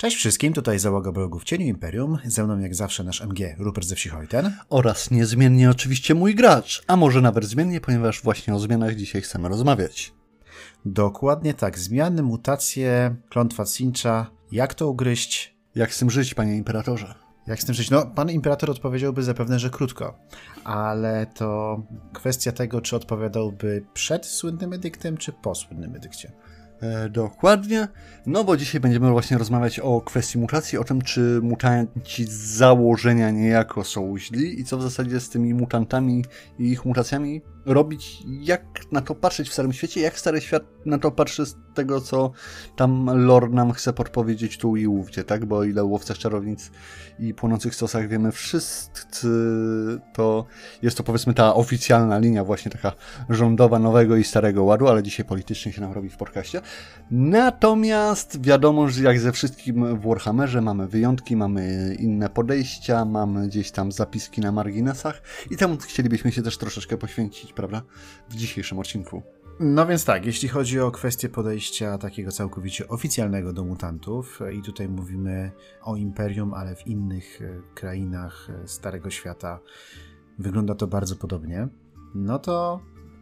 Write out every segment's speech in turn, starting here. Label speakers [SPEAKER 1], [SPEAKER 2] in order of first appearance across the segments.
[SPEAKER 1] Cześć wszystkim, tutaj załoga Bogu w Cieniu Imperium, ze mną jak zawsze nasz MG, Rupert ze Wsichojten.
[SPEAKER 2] Oraz niezmiennie oczywiście mój gracz, a może nawet zmiennie, ponieważ właśnie o zmianach dzisiaj chcemy rozmawiać.
[SPEAKER 1] Dokładnie tak, zmiany, mutacje, klątwa Cincha, jak to ugryźć?
[SPEAKER 2] Jak z tym żyć, panie imperatorze?
[SPEAKER 1] Jak z tym żyć? No, pan imperator odpowiedziałby zapewne, że krótko, ale to kwestia tego, czy odpowiadałby przed słynnym edyktem, czy po słynnym edykcie.
[SPEAKER 2] E, dokładnie. No bo dzisiaj będziemy właśnie rozmawiać o kwestii mutacji, o tym, czy mutanci z założenia niejako są źli i co w zasadzie z tymi mutantami i ich mutacjami robić, jak na to patrzeć w Starym Świecie, jak Stary Świat na to patrzy z tego, co tam lore nam chce podpowiedzieć tu i ówdzie, tak? Bo ile łowcach czarownic i płonących stosach wiemy wszyscy, to jest to powiedzmy ta oficjalna linia właśnie taka rządowa nowego i starego ładu, ale dzisiaj politycznie się nam robi w podcaście. Natomiast wiadomo, że jak ze wszystkim w Warhammerze mamy wyjątki, mamy inne podejścia, mamy gdzieś tam zapiski na marginesach i temu chcielibyśmy się też troszeczkę poświęcić prawda? W dzisiejszym odcinku.
[SPEAKER 1] No więc tak, jeśli chodzi o kwestię podejścia takiego całkowicie oficjalnego do mutantów, i tutaj mówimy o imperium, ale w innych e, krainach e, Starego Świata wygląda to bardzo podobnie, no to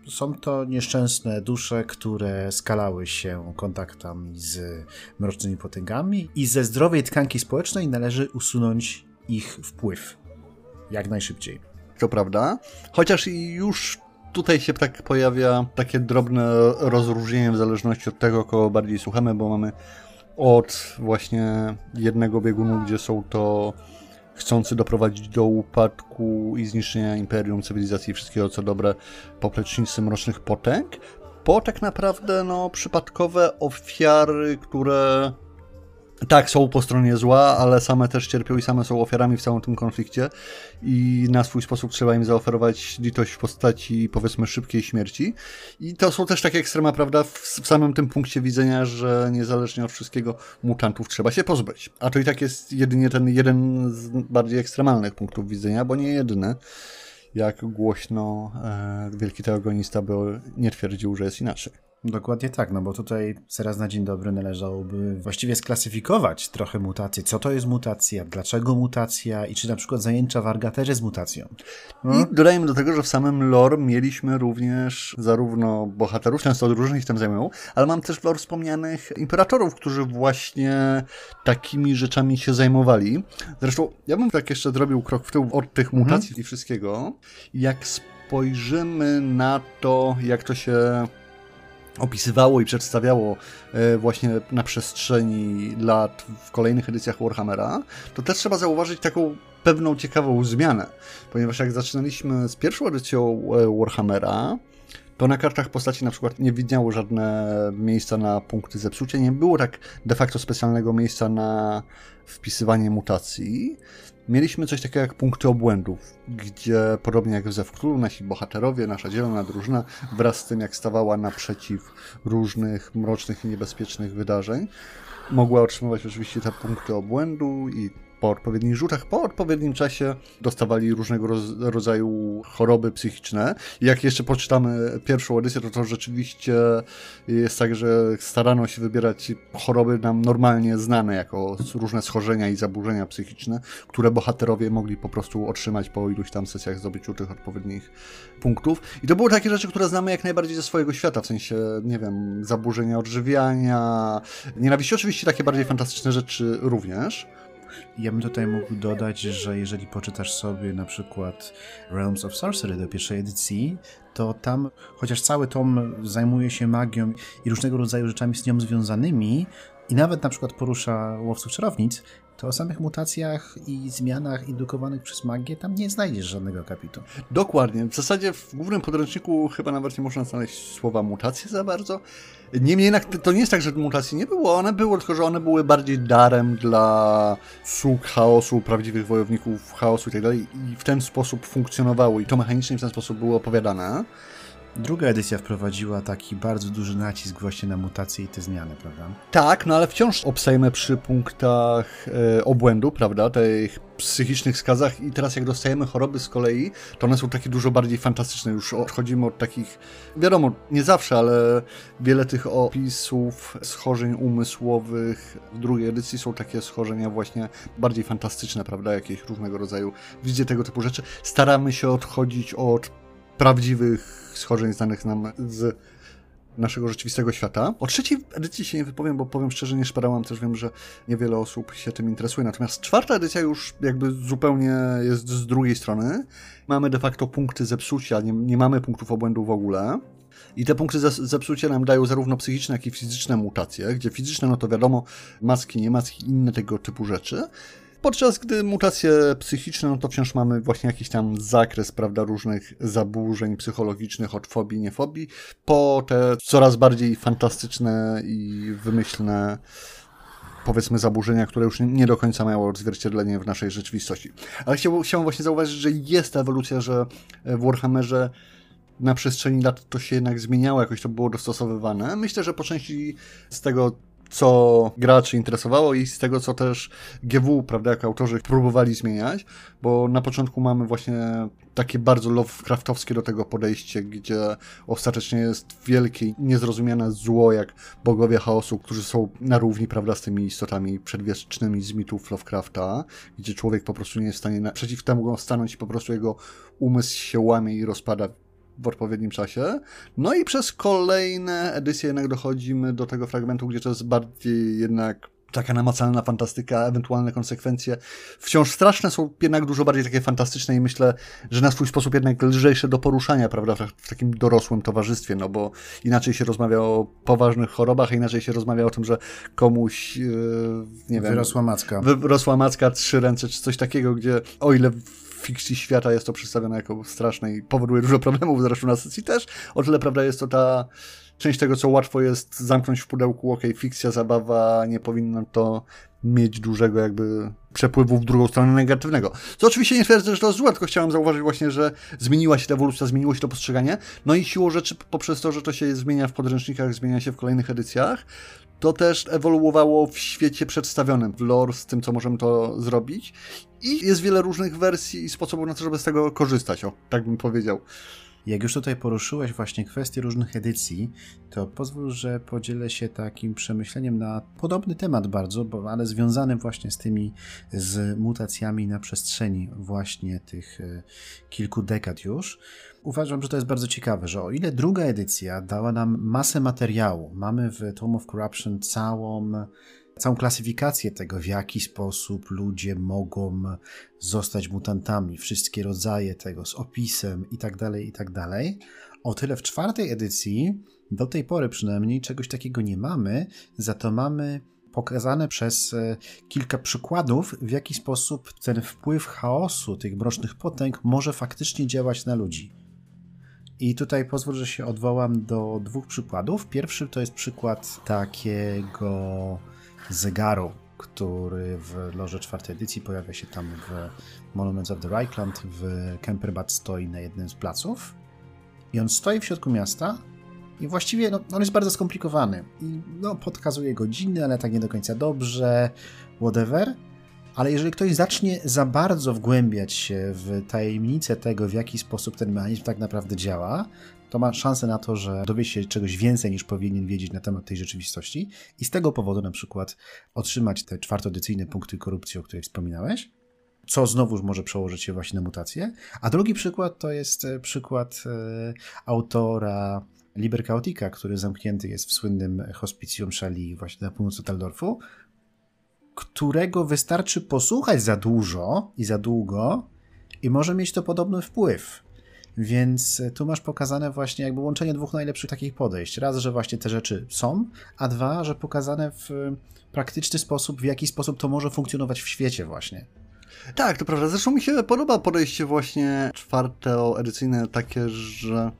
[SPEAKER 1] są to nieszczęsne dusze, które skalały się kontaktami z mrocznymi potęgami i ze zdrowej tkanki społecznej należy usunąć ich wpływ jak najszybciej.
[SPEAKER 2] To prawda, chociaż już tutaj się tak pojawia takie drobne rozróżnienie w zależności od tego, kogo bardziej słuchamy, bo mamy od właśnie jednego biegunu, gdzie są to chcący doprowadzić do upadku i zniszczenia imperium, cywilizacji i wszystkiego co dobre poplecznicy mrocznych potęg, po tak naprawdę no, przypadkowe ofiary, które tak, są po stronie zła, ale same też cierpią i same są ofiarami w całym tym konflikcie i na swój sposób trzeba im zaoferować litość w postaci powiedzmy szybkiej śmierci. I to są też takie ekstrema, prawda, w, w samym tym punkcie widzenia, że niezależnie od wszystkiego mutantów trzeba się pozbyć. A to i tak jest jedynie ten jeden z bardziej ekstremalnych punktów widzenia, bo nie jedyny jak głośno e, wielki teogonista by nie twierdził, że jest inaczej.
[SPEAKER 1] Dokładnie tak, no bo tutaj zaraz na dzień dobry należałoby właściwie sklasyfikować trochę mutacje. Co to jest mutacja, dlaczego mutacja i czy na przykład zajęcia warga też jest mutacją.
[SPEAKER 2] No? I dodajmy do tego, że w samym lore mieliśmy również zarówno bohaterów, często różnych tym zajmują, ale mam też w lore wspomnianych imperatorów, którzy właśnie takimi rzeczami się zajmowali. Zresztą ja bym tak jeszcze zrobił krok w tył od tych mutacji mhm. i wszystkiego. Jak spojrzymy na to, jak to się opisywało i przedstawiało e, właśnie na przestrzeni lat w kolejnych edycjach Warhammera, to też trzeba zauważyć taką pewną ciekawą zmianę, ponieważ jak zaczynaliśmy z pierwszą edycją e, Warhammera, to na kartach postaci na przykład nie widniało żadne miejsca na punkty zepsucia, nie było tak de facto specjalnego miejsca na wpisywanie mutacji, mieliśmy coś takiego jak punkty obłędów, gdzie podobnie jak w Zewktulu, nasi bohaterowie, nasza zielona drużyna, wraz z tym jak stawała naprzeciw różnych mrocznych i niebezpiecznych wydarzeń, mogła otrzymywać oczywiście te punkty obłędu i po odpowiednich rzutach, po odpowiednim czasie dostawali różnego rodzaju choroby psychiczne. I jak jeszcze poczytamy pierwszą edycję, to to rzeczywiście jest tak, że starano się wybierać choroby nam normalnie znane jako różne schorzenia i zaburzenia psychiczne, które bohaterowie mogli po prostu otrzymać po iluś tam sesjach zdobyciu tych odpowiednich punktów. I to były takie rzeczy, które znamy jak najbardziej ze swojego świata, w sensie, nie wiem, zaburzenia odżywiania, nienawiści, oczywiście takie bardziej fantastyczne rzeczy również.
[SPEAKER 1] Ja bym tutaj mógł dodać, że jeżeli poczytasz sobie na przykład Realms of Sorcery do pierwszej edycji, to tam, chociaż cały tom zajmuje się magią i różnego rodzaju rzeczami z nią związanymi, i nawet na przykład porusza łowców czarownic, to o samych mutacjach i zmianach indukowanych przez magię tam nie znajdziesz żadnego kapitu.
[SPEAKER 2] Dokładnie. W zasadzie w głównym podręczniku chyba nawet nie można znaleźć słowa mutacje za bardzo. Niemniej jednak to nie jest tak, że mutacji nie było. One były, tylko że one były bardziej darem dla sług chaosu, prawdziwych wojowników chaosu i tak. I w ten sposób funkcjonowały. I to mechanicznie w ten sposób było opowiadane.
[SPEAKER 1] Druga edycja wprowadziła taki bardzo duży nacisk właśnie na mutacje i te zmiany, prawda?
[SPEAKER 2] Tak, no ale wciąż obstajemy przy punktach e, obłędu, prawda, tych psychicznych skazach i teraz jak dostajemy choroby z kolei, to one są takie dużo bardziej fantastyczne. Już odchodzimy od takich, wiadomo, nie zawsze, ale wiele tych opisów schorzeń umysłowych w drugiej edycji są takie schorzenia właśnie bardziej fantastyczne, prawda, jakieś różnego rodzaju, widzicie tego typu rzeczy. Staramy się odchodzić od prawdziwych schorzeń znanych nam z naszego rzeczywistego świata. O trzeciej edycji się nie wypowiem, bo powiem szczerze, nie szperałam, też wiem, że niewiele osób się tym interesuje. Natomiast czwarta edycja już jakby zupełnie jest z drugiej strony. Mamy de facto punkty zepsucia, nie, nie mamy punktów obłędu w ogóle. I te punkty zepsucia nam dają zarówno psychiczne, jak i fizyczne mutacje, gdzie fizyczne, no to wiadomo, maski, nie maski, inne tego typu rzeczy. Podczas gdy mutacje psychiczne, no to wciąż mamy właśnie jakiś tam zakres, prawda, różnych zaburzeń psychologicznych, od fobii, niefobii, po te coraz bardziej fantastyczne i wymyślne powiedzmy zaburzenia, które już nie do końca mają odzwierciedlenie w naszej rzeczywistości. Ale chciałbym, chciałbym właśnie zauważyć, że jest ewolucja, że w Warhammerze na przestrzeni lat to się jednak zmieniało, jakoś to było dostosowywane. Myślę, że po części z tego co graczy interesowało i z tego, co też GW, prawda, jak autorzy próbowali zmieniać, bo na początku mamy właśnie takie bardzo Lovecraftowskie do tego podejście, gdzie ostatecznie jest wielkie, niezrozumiane zło, jak bogowie chaosu, którzy są na równi, prawda, z tymi istotami przedwiecznymi z mitów Lovecrafta, gdzie człowiek po prostu nie jest w stanie naprzeciw temu stanąć i po prostu jego umysł się łamie i rozpada w odpowiednim czasie. No i przez kolejne edycje jednak dochodzimy do tego fragmentu, gdzie to jest bardziej jednak taka namacalna fantastyka, ewentualne konsekwencje. Wciąż straszne są jednak dużo bardziej takie fantastyczne i myślę, że na swój sposób jednak lżejsze do poruszania, prawda, w takim dorosłym towarzystwie, no bo inaczej się rozmawia o poważnych chorobach, a inaczej się rozmawia o tym, że komuś, yy, nie wiem...
[SPEAKER 1] Wyrosła macka.
[SPEAKER 2] Wyrosła macka, trzy ręce, czy coś takiego, gdzie o ile fikcji świata jest to przedstawione jako straszne i powoduje dużo problemów, zresztą na sesji też. O tyle, prawda, jest to ta część tego, co łatwo jest zamknąć w pudełku, okej, okay, fikcja, zabawa, nie powinno to mieć dużego jakby przepływu w drugą stronę negatywnego. Co oczywiście nie twierdzę, że to złe, tylko chciałem zauważyć właśnie, że zmieniła się ta ewolucja, zmieniło się to postrzeganie. No i siłą rzeczy poprzez to, że to się zmienia w podręcznikach, zmienia się w kolejnych edycjach, to też ewoluowało w świecie przedstawionym, w lore, z tym, co możemy to zrobić. I jest wiele różnych wersji i sposobów na to, żeby z tego korzystać, o, tak bym powiedział.
[SPEAKER 1] Jak już tutaj poruszyłeś właśnie kwestie różnych edycji, to pozwól, że podzielę się takim przemyśleniem na podobny temat bardzo, bo, ale związanym właśnie z tymi z mutacjami na przestrzeni właśnie tych e, kilku dekad już. Uważam, że to jest bardzo ciekawe, że o ile druga edycja dała nam masę materiału, mamy w Tome of Corruption całą całą klasyfikację tego, w jaki sposób ludzie mogą zostać mutantami, wszystkie rodzaje tego z opisem i tak dalej, i tak. O tyle w czwartej edycji, do tej pory przynajmniej, czegoś takiego nie mamy, za to mamy pokazane przez e, kilka przykładów, w jaki sposób ten wpływ chaosu tych mrocznych potęg może faktycznie działać na ludzi. I tutaj pozwól, że się odwołam do dwóch przykładów. Pierwszy to jest przykład takiego zegaru, który w loże czwartej edycji pojawia się tam w Monuments of the Reichland w Kemperbad stoi na jednym z placów i on stoi w środku miasta i właściwie no, on jest bardzo skomplikowany i no, podkazuje godziny, ale tak nie do końca dobrze, whatever. Ale jeżeli ktoś zacznie za bardzo wgłębiać się w tajemnicę tego, w jaki sposób ten mechanizm tak naprawdę działa, to ma szansę na to, że dowie się czegoś więcej niż powinien wiedzieć na temat tej rzeczywistości i z tego powodu na przykład otrzymać te czwartoedycyjne punkty korupcji, o których wspominałeś, co znowuż może przełożyć się właśnie na mutację. A drugi przykład to jest e, przykład e, autora Liber Chaotica, który zamknięty jest w słynnym hospicjum Szali właśnie na północy Taldorfu, którego wystarczy posłuchać za dużo i za długo i może mieć to podobny wpływ. Więc tu masz pokazane właśnie jakby łączenie dwóch najlepszych takich podejść. Raz, że właśnie te rzeczy są, a dwa, że pokazane w praktyczny sposób, w jaki sposób to może funkcjonować w świecie właśnie.
[SPEAKER 2] Tak, to prawda. Zresztą mi się podoba podejście właśnie czwarte edycyjne takie, że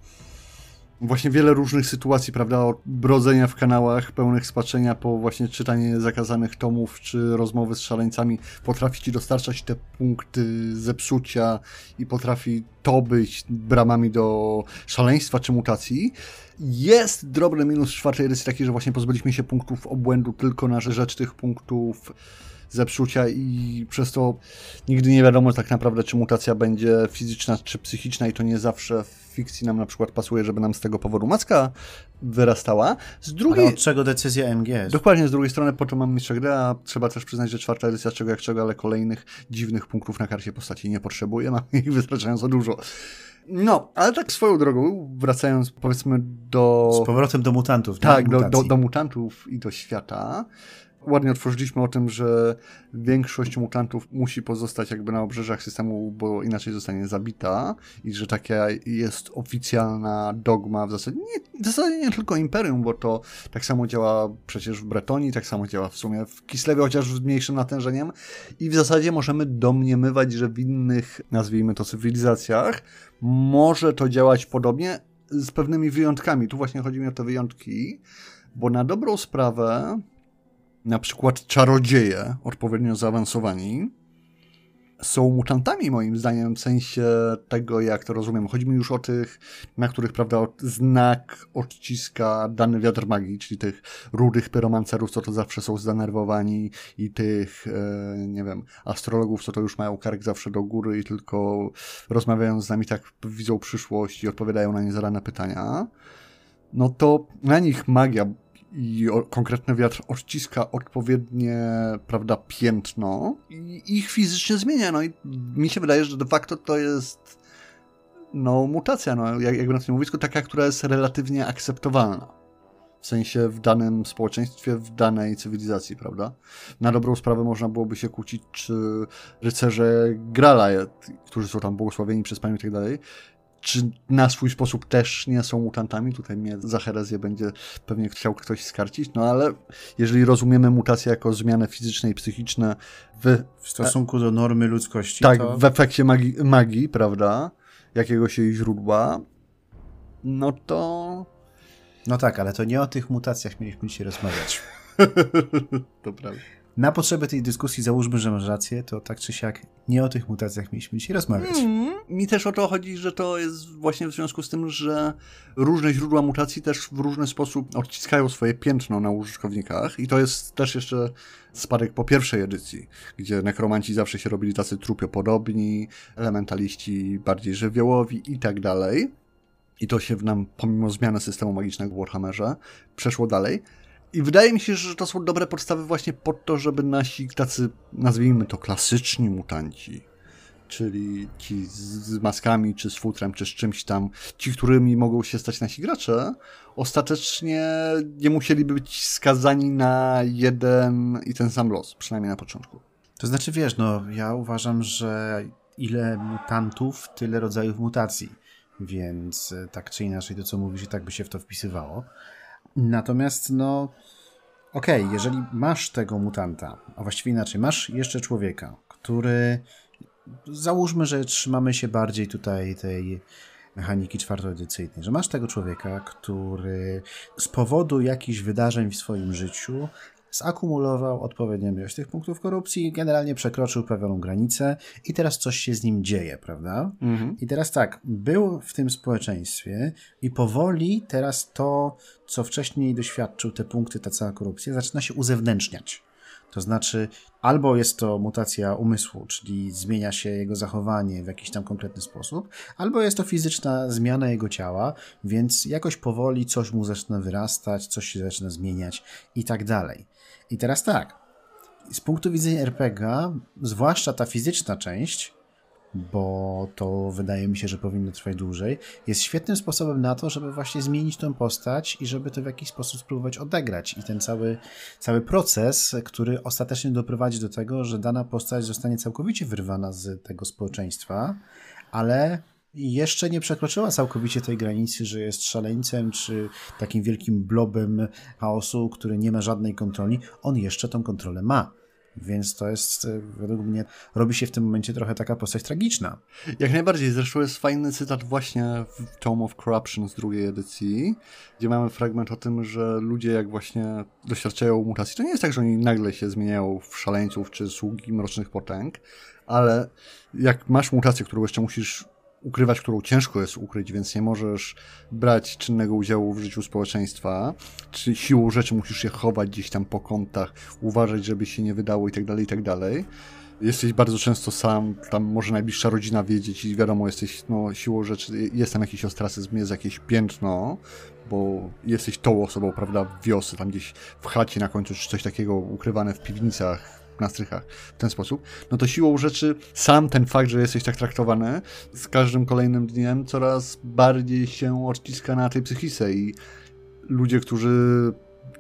[SPEAKER 2] właśnie wiele różnych sytuacji, prawda, od brodzenia w kanałach pełnych spaczenia po właśnie czytanie zakazanych tomów, czy rozmowy z szaleńcami, potrafi ci dostarczać te punkty zepsucia i potrafi to być bramami do szaleństwa czy mutacji. Jest drobny minus czwartej edycji taki, że właśnie pozbyliśmy się punktów obłędu tylko na rzecz tych punktów zepsucia i przez to nigdy nie wiadomo tak naprawdę, czy mutacja będzie fizyczna czy psychiczna i to nie zawsze w fikcji nam na przykład pasuje, żeby nam z tego powodu maska wyrastała.
[SPEAKER 1] Z drugiej... Ale od czego decyzja MG jest?
[SPEAKER 2] Dokładnie, z drugiej strony po to mam mistrza gry, a trzeba też przyznać, że czwarta edycja czego jak czego, ale kolejnych dziwnych punktów na karcie postaci nie potrzebuje, mam ich wystarczająco dużo. No, ale tak swoją drogą, wracając powiedzmy do...
[SPEAKER 1] Z powrotem do mutantów.
[SPEAKER 2] Tak, do, do, do mutantów i do świata ładnie otworzyliśmy o tym, że większość mutantów musi pozostać jakby na obrzeżach systemu, bo inaczej zostanie zabita i że taka jest oficjalna dogma w zasadzie, nie, w zasadzie nie tylko Imperium, bo to tak samo działa przecież w Bretonii, tak samo działa w sumie w Kislewie, chociaż z mniejszym natężeniem i w zasadzie możemy domniemywać, że w innych, nazwijmy to cywilizacjach, może to działać podobnie z pewnymi wyjątkami. Tu właśnie chodzi mi o te wyjątki, bo na dobrą sprawę na przykład czarodzieje odpowiednio zaawansowani są mutantami moim zdaniem w sensie tego, jak to rozumiem. Chodzi mi już o tych, na których, prawda, znak odciska dany wiatr magii, czyli tych rudych pyromancerów, co to zawsze są zdenerwowani i tych, e, nie wiem, astrologów, co to już mają kark zawsze do góry i tylko rozmawiają z nami tak widzą przyszłość i odpowiadają na niezarane pytania. No to na nich magia i konkretny wiatr odciska odpowiednie, prawda, piętno i ich fizycznie zmienia. No i mi się wydaje, że de facto to jest no, mutacja, no, jak, jakby na tym mówisku, taka, która jest relatywnie akceptowalna. W sensie w danym społeczeństwie, w danej cywilizacji, prawda? Na dobrą sprawę można byłoby się kłócić, czy rycerze Grala, którzy są tam błogosławieni przez Panią i tak dalej, czy na swój sposób też nie są mutantami. Tutaj mnie za herezję będzie pewnie chciał ktoś skarcić, no ale jeżeli rozumiemy mutację jako zmianę fizyczne i psychiczne w,
[SPEAKER 1] w stosunku do normy ludzkości.
[SPEAKER 2] Tak,
[SPEAKER 1] to...
[SPEAKER 2] w efekcie magii, magii, prawda? Jakiegoś jej źródła, no to.
[SPEAKER 1] No tak, ale to nie o tych mutacjach mieliśmy dzisiaj rozmawiać.
[SPEAKER 2] to prawda.
[SPEAKER 1] Na potrzeby tej dyskusji załóżmy, że masz rację, to tak czy siak nie o tych mutacjach mieliśmy dzisiaj rozmawiać. Mm,
[SPEAKER 2] mi też o to chodzi, że to jest właśnie w związku z tym, że różne źródła mutacji też w różny sposób odciskają swoje piętno na użytkownikach i to jest też jeszcze spadek po pierwszej edycji, gdzie nekromanci zawsze się robili tacy trupiopodobni, elementaliści bardziej żywiołowi i tak dalej. I to się nam, pomimo zmiany systemu magicznego w Warhammerze, przeszło dalej. I wydaje mi się, że to są dobre podstawy właśnie pod to, żeby nasi tacy, nazwijmy to klasyczni mutanci, czyli ci z maskami, czy z futrem, czy z czymś tam, ci, którymi mogą się stać nasi gracze, ostatecznie nie musieliby być skazani na jeden i ten sam los, przynajmniej na początku.
[SPEAKER 1] To znaczy, wiesz, no, ja uważam, że ile mutantów, tyle rodzajów mutacji, więc e, tak czy inaczej to, co mówisz, i tak by się w to wpisywało. Natomiast, no, okej, okay, jeżeli masz tego mutanta, a właściwie inaczej, masz jeszcze człowieka, który, załóżmy, że trzymamy się bardziej tutaj tej mechaniki czwartoedycyjnej, że masz tego człowieka, który z powodu jakichś wydarzeń w swoim życiu zakumulował odpowiednią ilość tych punktów korupcji, generalnie przekroczył pewną granicę i teraz coś się z nim dzieje, prawda? Mhm. I teraz tak, był w tym społeczeństwie i powoli teraz to, co wcześniej doświadczył, te punkty, ta cała korupcja, zaczyna się uzewnętrzniać. To znaczy, albo jest to mutacja umysłu, czyli zmienia się jego zachowanie w jakiś tam konkretny sposób, albo jest to fizyczna zmiana jego ciała, więc jakoś powoli coś mu zaczyna wyrastać, coś się zaczyna zmieniać i tak dalej. I teraz tak, z punktu widzenia RPG, zwłaszcza ta fizyczna część, bo to wydaje mi się, że powinno trwać dłużej, jest świetnym sposobem na to, żeby właśnie zmienić tę postać i żeby to w jakiś sposób spróbować odegrać. I ten cały, cały proces, który ostatecznie doprowadzi do tego, że dana postać zostanie całkowicie wyrwana z tego społeczeństwa, ale jeszcze nie przekroczyła całkowicie tej granicy, że jest szaleńcem czy takim wielkim blobem chaosu, który nie ma żadnej kontroli. On jeszcze tą kontrolę ma. Więc to jest, e, według mnie, robi się w tym momencie trochę taka postać tragiczna.
[SPEAKER 2] Jak najbardziej. Zresztą jest fajny cytat właśnie w Tome of Corruption z drugiej edycji, gdzie mamy fragment o tym, że ludzie jak właśnie doświadczają mutacji, to nie jest tak, że oni nagle się zmieniają w szaleńców czy sługi mrocznych potęg, ale jak masz mutację, którą jeszcze musisz ukrywać, którą ciężko jest ukryć, więc nie możesz brać czynnego udziału w życiu społeczeństwa, czy siłą rzeczy musisz się chować gdzieś tam po kątach, uważać, żeby się nie wydało i tak dalej, i tak dalej. Jesteś bardzo często sam, tam może najbliższa rodzina wiedzieć i wiadomo, jesteś, no siłą rzeczy, jest tam jakiś ostracyzm, jest jakieś piętno, bo jesteś tą osobą, prawda, w wiosce, tam gdzieś w chacie na końcu, czy coś takiego ukrywane w piwnicach, na strychach w ten sposób, no to siłą rzeczy sam ten fakt, że jesteś tak traktowany z każdym kolejnym dniem coraz bardziej się odciska na tej psychice i ludzie, którzy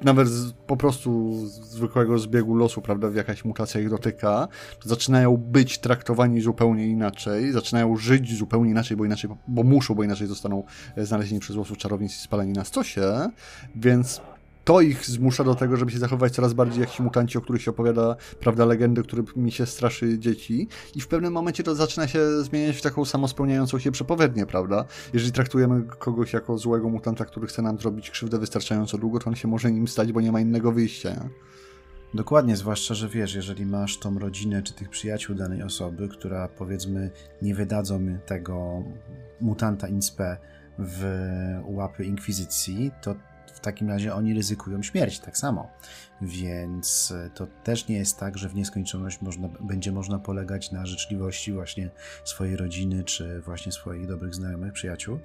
[SPEAKER 2] nawet z, po prostu z zwykłego zbiegu losu, prawda, w jakaś mutacja ich dotyka, to zaczynają być traktowani zupełnie inaczej, zaczynają żyć zupełnie inaczej, bo inaczej, bo muszą, bo inaczej zostaną znalezieni przez losów czarownic i spaleni na stosie, więc to ich zmusza do tego, żeby się zachować coraz bardziej jak ci mutanci, o których się opowiada, prawda, legendy, którymi się straszy dzieci. I w pewnym momencie to zaczyna się zmieniać w taką samospełniającą się przepowiednię, prawda? Jeżeli traktujemy kogoś jako złego mutanta, który chce nam zrobić krzywdę wystarczająco długo, to on się może nim stać, bo nie ma innego wyjścia.
[SPEAKER 1] Dokładnie, zwłaszcza, że wiesz, jeżeli masz tą rodzinę czy tych przyjaciół danej osoby, która powiedzmy nie wydadzą tego mutanta inspe w łapy inkwizycji, to takim razie oni ryzykują śmierć tak samo. Więc e, to też nie jest tak, że w nieskończoność można, będzie można polegać na życzliwości właśnie swojej rodziny, czy właśnie swoich dobrych znajomych, przyjaciół.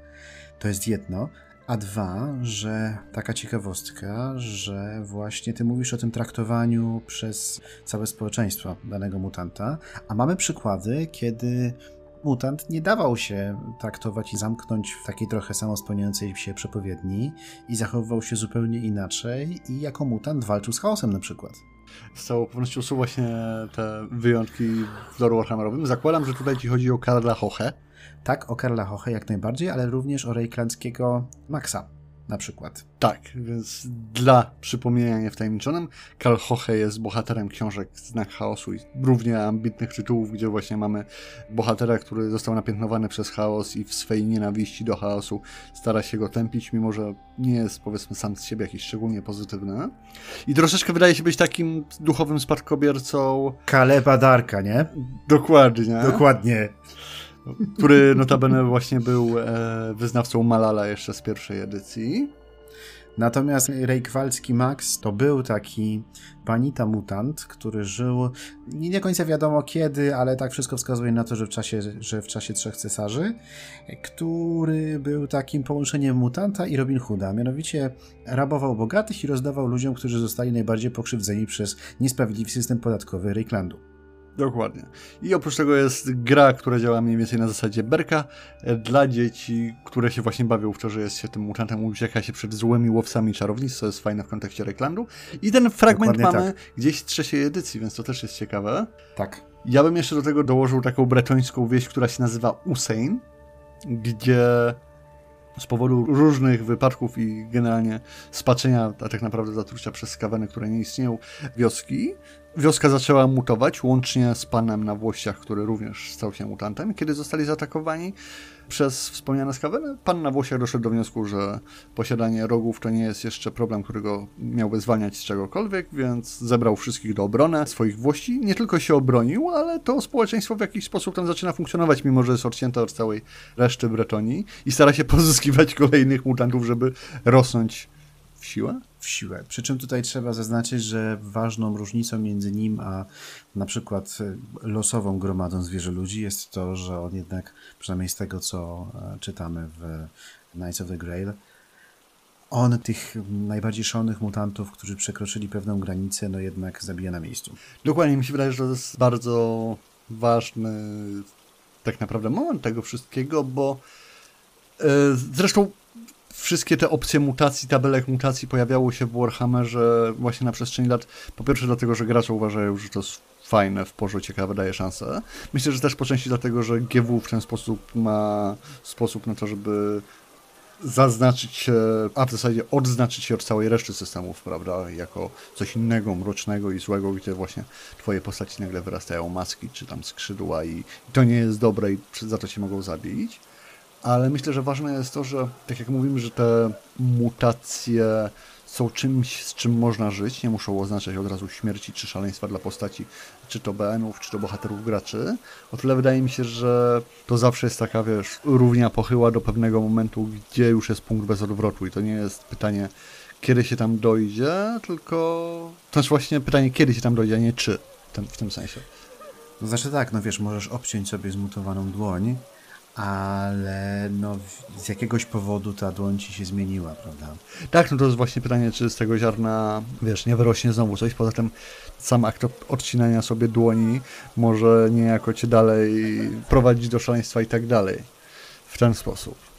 [SPEAKER 1] To jest jedno. A dwa, że taka ciekawostka, że właśnie ty mówisz o tym traktowaniu przez całe społeczeństwo danego mutanta, a mamy przykłady, kiedy mutant nie dawał się traktować i zamknąć w takiej trochę samospełniającej się przepowiedni i zachowywał się zupełnie inaczej i jako mutant walczył z chaosem na przykład.
[SPEAKER 2] Z całą pewnością są właśnie te wyjątki w lore Warhammerowym. Zakładam, że tutaj ci chodzi o Karla Hoche.
[SPEAKER 1] Tak, o Karla Hoche jak najbardziej, ale również o Reiklandzkiego Maxa na przykład.
[SPEAKER 2] Tak, więc dla przypomnienia niewtajemniczonym, Karl Hoche jest bohaterem książek Znak Chaosu i równie ambitnych tytułów, gdzie właśnie mamy bohatera, który został napiętnowany przez chaos i w swej nienawiści do chaosu stara się go tępić, mimo że nie jest powiedzmy sam z siebie jakiś szczególnie pozytywny. I troszeczkę wydaje się być takim duchowym spadkobiercą...
[SPEAKER 1] Kaleba Darka, nie?
[SPEAKER 2] Dokładnie.
[SPEAKER 1] Dokładnie
[SPEAKER 2] który notabene właśnie był e, wyznawcą Malala jeszcze z pierwszej edycji.
[SPEAKER 1] Natomiast Reykjawski Max to był taki panita mutant, który żył nie do końca wiadomo kiedy, ale tak wszystko wskazuje na to, że w czasie, że w czasie Trzech Cesarzy, który był takim połączeniem mutanta i Robin Hooda. Mianowicie rabował bogatych i rozdawał ludziom, którzy zostali najbardziej pokrzywdzeni przez niesprawiedliwy system podatkowy Reiklandu.
[SPEAKER 2] Dokładnie. I oprócz tego jest gra, która działa mniej więcej na zasadzie berka e, dla dzieci, które się właśnie bawią w to, że jest się tym mutantem, ucieka się przed złymi łowcami czarownic, co jest fajne w kontekście Reklandu. I ten fragment Dokładnie mamy tak. gdzieś z trzeciej edycji, więc to też jest ciekawe.
[SPEAKER 1] Tak.
[SPEAKER 2] Ja bym jeszcze do tego dołożył taką bretońską wieść, która się nazywa Usain, gdzie z powodu różnych wypadków i generalnie spaczenia, a tak naprawdę zatrucia przez skaweny, które nie istnieją, wioski, Wioska zaczęła mutować, łącznie z panem na włościach, który również stał się mutantem. Kiedy zostali zaatakowani przez wspomniane skaweny, pan na włościach doszedł do wniosku, że posiadanie rogów to nie jest jeszcze problem, którego miałby zwalniać z czegokolwiek, więc zebrał wszystkich do obrony swoich włości. Nie tylko się obronił, ale to społeczeństwo w jakiś sposób tam zaczyna funkcjonować, mimo że jest odcięte od całej reszty Bretonii i stara się pozyskiwać kolejnych mutantów, żeby rosnąć w siłę?
[SPEAKER 1] W siłę. Przy czym tutaj trzeba zaznaczyć, że ważną różnicą między nim a na przykład e, losową gromadą zwierzę ludzi jest to, że on jednak, przynajmniej z tego co e, czytamy w Knights of the Grail, on tych najbardziej szalonych mutantów, którzy przekroczyli pewną granicę, no jednak zabija na miejscu.
[SPEAKER 2] Dokładnie, mi się wydaje, że to jest bardzo ważny tak naprawdę moment tego wszystkiego, bo e, zresztą wszystkie te opcje mutacji, tabelek mutacji pojawiały się w Warhammerze właśnie na przestrzeni lat. Po pierwsze dlatego, że gracze uważają, że to jest fajne, w porządku ciekawe, daje szansę. Myślę, że też po części dlatego, że GW w ten sposób ma sposób na to, żeby zaznaczyć się, a w zasadzie odznaczyć się od całej reszty systemów, prawda, jako coś innego, mrocznego i złego, gdzie właśnie twoje postaci nagle wyrastają maski, czy tam skrzydła i to nie jest dobre i za to cię mogą zabić. Ale myślę, że ważne jest to, że tak jak mówimy, że te mutacje są czymś, z czym można żyć, nie muszą oznaczać od razu śmierci czy szaleństwa dla postaci, czy to BN-ów, czy to bohaterów graczy. O tyle wydaje mi się, że to zawsze jest taka, wiesz, równia pochyła do pewnego momentu, gdzie już jest punkt bez odwrotu i to nie jest pytanie, kiedy się tam dojdzie, tylko to jest właśnie pytanie, kiedy się tam dojdzie, a nie czy, ten, w tym sensie.
[SPEAKER 1] No znaczy tak, no wiesz, możesz obciąć sobie zmutowaną dłoń, ale no, z jakiegoś powodu ta dłoń ci się zmieniła, prawda?
[SPEAKER 2] Tak, no to jest właśnie pytanie, czy z tego ziarna, wiesz, nie wyrośnie znowu coś. Poza tym sam akt odcinania sobie dłoni może niejako cię dalej prowadzić do szaleństwa i tak dalej. W ten sposób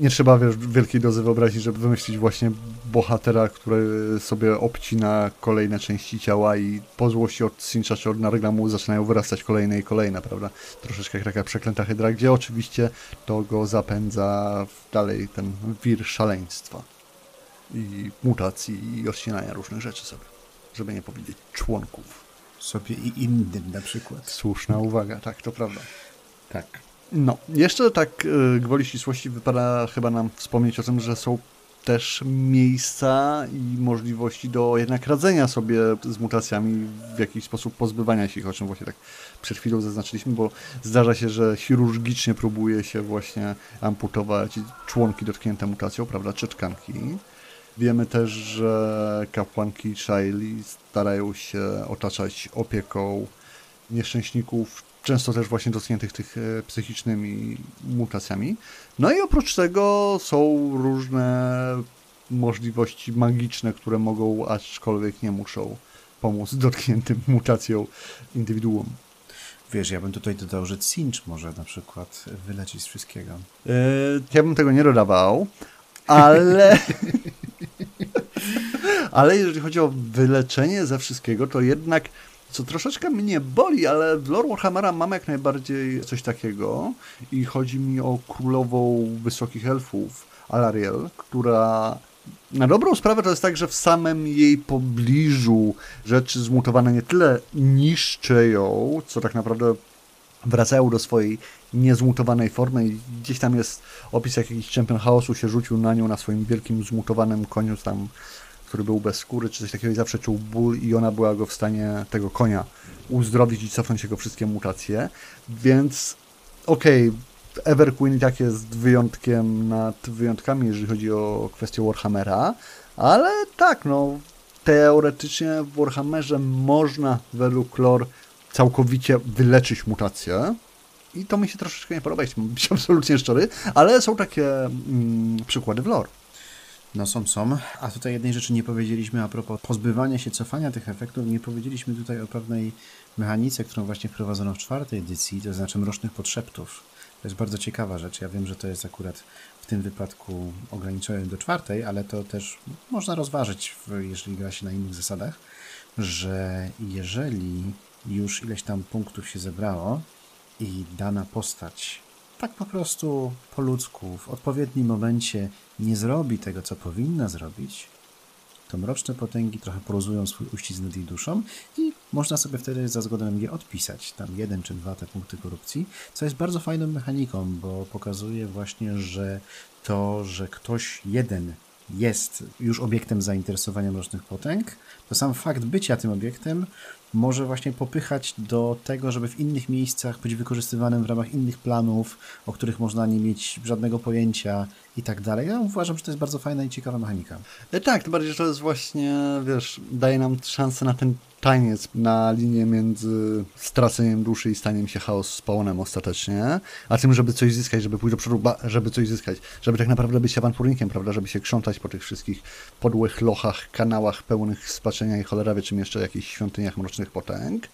[SPEAKER 2] nie trzeba wiesz, wielkiej dozy wyobrazić, żeby wymyślić właśnie bohatera, który sobie obcina kolejne części ciała i po złości od Sincha czy od Nargamu zaczynają wyrastać kolejne i kolejne, prawda? Troszeczkę jak taka przeklęta hydra, gdzie oczywiście to go zapędza w dalej ten wir szaleństwa i mutacji i odcinania różnych rzeczy sobie, żeby nie powiedzieć członków.
[SPEAKER 1] Sobie i innym na przykład.
[SPEAKER 2] Słuszna uwaga, tak, to prawda.
[SPEAKER 1] Tak.
[SPEAKER 2] No, jeszcze tak y, gwoli ścisłości wypada chyba nam wspomnieć o tym, że są też miejsca i możliwości do jednak radzenia sobie z mutacjami, w jakiś sposób pozbywania się ich, o czym właśnie tak przed chwilą zaznaczyliśmy, bo zdarza się, że chirurgicznie próbuje się właśnie amputować członki dotknięte mutacją, prawda, czy tkanki. Wiemy też, że kapłanki Shaili starają się otaczać opieką nieszczęśników często też właśnie dotkniętych tych e, psychicznymi mutacjami. No i oprócz tego są różne możliwości magiczne, które mogą, aczkolwiek nie muszą pomóc dotkniętym mutacją indywiduum.
[SPEAKER 1] Wiesz, ja bym tutaj dodał, że cinch może na przykład wylecieć z wszystkiego.
[SPEAKER 2] Yy, ja bym tego nie dodawał, ale... ale jeżeli chodzi o wyleczenie ze wszystkiego, to jednak co troszeczkę mnie boli, ale w lore Warhammera mam jak najbardziej coś takiego i chodzi mi o królową wysokich elfów, Alariel, która na dobrą sprawę to jest tak, że w samym jej pobliżu rzeczy zmutowane nie tyle niszczy ją, co tak naprawdę wracają do swojej niezmutowanej formy i gdzieś tam jest opis, jak jakiś czempion chaosu się rzucił na nią na swoim wielkim zmutowanym koniu tam który był bez skóry czy coś takiego i zawsze czuł ból i ona była go w stanie tego konia uzdrowić i cofnąć jego wszystkie mutacje. Więc okej, okay, i tak jest wyjątkiem nad wyjątkami, jeżeli chodzi o kwestię Warhammera, ale tak, no teoretycznie w Warhammerze można według lore całkowicie wyleczyć mutację. I to mi się troszeczkę nie podoba, jeśli mam być absolutnie szczery, ale są takie mm, przykłady w lore.
[SPEAKER 1] No są, są. A tutaj jednej rzeczy nie powiedzieliśmy a propos pozbywania się, cofania tych efektów. Nie powiedzieliśmy tutaj o pewnej mechanice, którą właśnie wprowadzono w czwartej edycji, to znaczy mrocznych podszeptów. To jest bardzo ciekawa rzecz. Ja wiem, że to jest akurat w tym wypadku ograniczone do czwartej, ale to też można rozważyć, jeżeli gra się na innych zasadach, że jeżeli już ileś tam punktów się zebrało i dana postać tak po prostu po ludzku, w odpowiednim momencie nie zrobi tego, co powinna zrobić, to mroczne potęgi trochę poluzują swój uścisk nad jej duszą i można sobie wtedy za zgodą je odpisać, tam jeden czy dwa te punkty korupcji, co jest bardzo fajną mechaniką, bo pokazuje właśnie, że to, że ktoś jeden jest już obiektem zainteresowania mrocznych potęg, to sam fakt bycia tym obiektem może właśnie popychać do tego, żeby w innych miejscach być wykorzystywanym w ramach innych planów, o których można nie mieć żadnego pojęcia i tak dalej. Ja uważam, że to jest bardzo fajna i ciekawa mechanika.
[SPEAKER 2] E, tak, to bardziej, że to jest właśnie, wiesz, daje nam szansę na ten taniec na linię między straceniem duszy i staniem się chaos spalonem ostatecznie, a tym, żeby coś zyskać, żeby pójść do przodu, żeby coś zyskać, żeby tak naprawdę być awanturnikiem, prawda, żeby się krzątać po tych wszystkich podłych lochach, kanałach pełnych spaczenia i cholera wie czym jeszcze jakichś świątyniach mrocznych potęg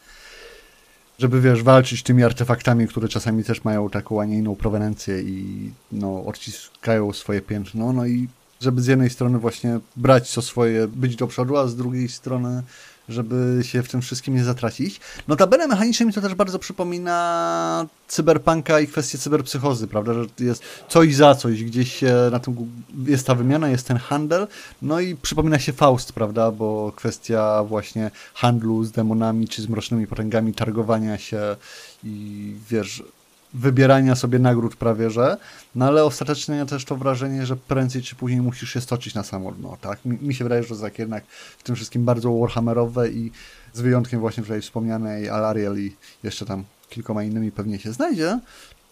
[SPEAKER 2] żeby wiesz, walczyć tymi artefaktami, które czasami też mają taką, a nie inną prowenencję i no, odciskają swoje piętno, no i żeby z jednej strony właśnie brać co swoje, być do przodu, a z drugiej strony żeby się w tym wszystkim nie zatracić. Notabene mechanicznie mi to też bardzo przypomina cyberpunka i kwestię cyberpsychozy, prawda, że jest coś za coś, gdzieś się na tym jest ta wymiana, jest ten handel, no i przypomina się Faust, prawda, bo kwestia właśnie handlu z demonami czy z mrocznymi potęgami, targowania się i wiesz, wybierania sobie nagród prawie, że, no ale ostatecznie ja też to wrażenie, że prędzej czy później musisz się stoczyć na samo dno, tak? Mi, mi się wydaje, że to tak jednak w tym wszystkim bardzo warhammerowe i z wyjątkiem właśnie tutaj wspomnianej Alariel i jeszcze tam kilkoma innymi pewnie się znajdzie,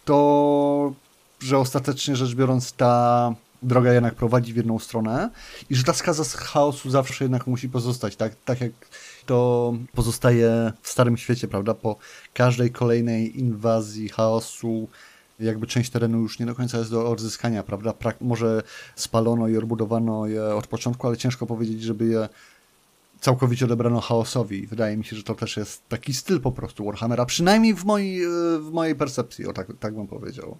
[SPEAKER 2] to że ostatecznie rzecz biorąc ta droga jednak prowadzi w jedną stronę i że ta skaza z chaosu zawsze jednak musi pozostać, tak? Tak jak to pozostaje w Starym Świecie, prawda? Po każdej kolejnej inwazji chaosu jakby część terenu już nie do końca jest do odzyskania, prawda? Pra może spalono i odbudowano je od początku, ale ciężko powiedzieć, żeby je całkowicie odebrano chaosowi. Wydaje mi się, że to też jest taki styl po prostu Warhammera, przynajmniej w mojej, w mojej percepcji, o tak, tak bym powiedział.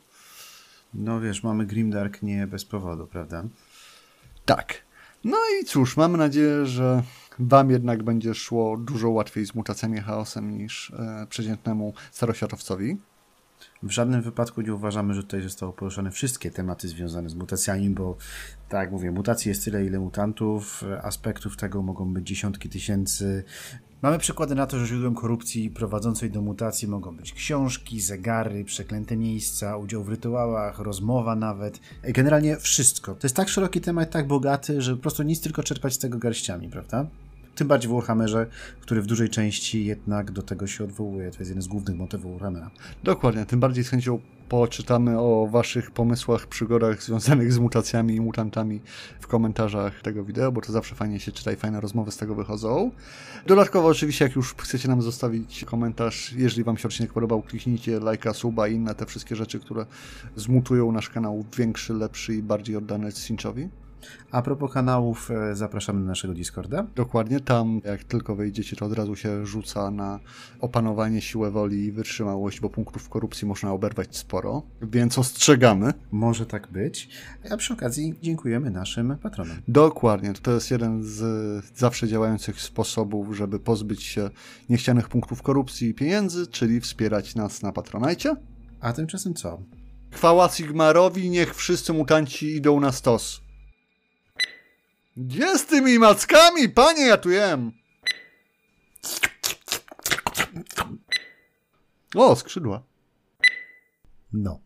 [SPEAKER 1] No wiesz, mamy Grimdark nie bez powodu, prawda?
[SPEAKER 2] Tak. No i cóż, mamy nadzieję, że Wam jednak będzie szło dużo łatwiej z mutacjami chaosem niż e, przeciętnemu staroświatowcowi.
[SPEAKER 1] W żadnym wypadku nie uważamy, że tutaj zostały poruszone wszystkie tematy związane z mutacjami, bo tak jak mówię, mutacji jest tyle, ile mutantów, aspektów tego mogą być dziesiątki tysięcy. Mamy przykłady na to, że źródłem korupcji prowadzącej do mutacji mogą być książki, zegary, przeklęte miejsca, udział w rytuałach, rozmowa nawet. Generalnie wszystko. To jest tak szeroki temat, tak bogaty, że po prostu nic tylko czerpać z tego garściami, prawda? Tym bardziej w Warhammerze, który w dużej części jednak do tego się odwołuje. To jest jeden z głównych motywów Warhammera.
[SPEAKER 2] Dokładnie, tym bardziej z chęcią poczytamy o waszych pomysłach, przygodach związanych z mutacjami i mutantami w komentarzach tego wideo, bo to zawsze fajnie się czyta i fajne rozmowy z tego wychodzą. Dodatkowo oczywiście, jak już chcecie nam zostawić komentarz, jeżeli wam się odcinek podobał, kliknijcie lajka, suba i inne te wszystkie rzeczy, które zmutują nasz kanał w większy, lepszy i bardziej oddany Cinchowi.
[SPEAKER 1] A propos kanałów, e, zapraszamy do naszego Discorda.
[SPEAKER 2] Dokładnie, tam jak tylko wejdziecie, to od razu się rzuca na opanowanie, siłę woli i wytrzymałość, bo punktów korupcji można oberwać sporo, więc ostrzegamy.
[SPEAKER 1] Może tak być. A przy okazji dziękujemy naszym patronom.
[SPEAKER 2] Dokładnie, to jest jeden z zawsze działających sposobów, żeby pozbyć się niechcianych punktów korupcji i pieniędzy, czyli wspierać nas na Patronajcie.
[SPEAKER 1] A tymczasem co?
[SPEAKER 2] Chwała Sigmarowi, niech wszyscy mutanci idą na stos. Gdzie z tymi mackami, panie, ja tu jem? O, skrzydła.
[SPEAKER 1] No.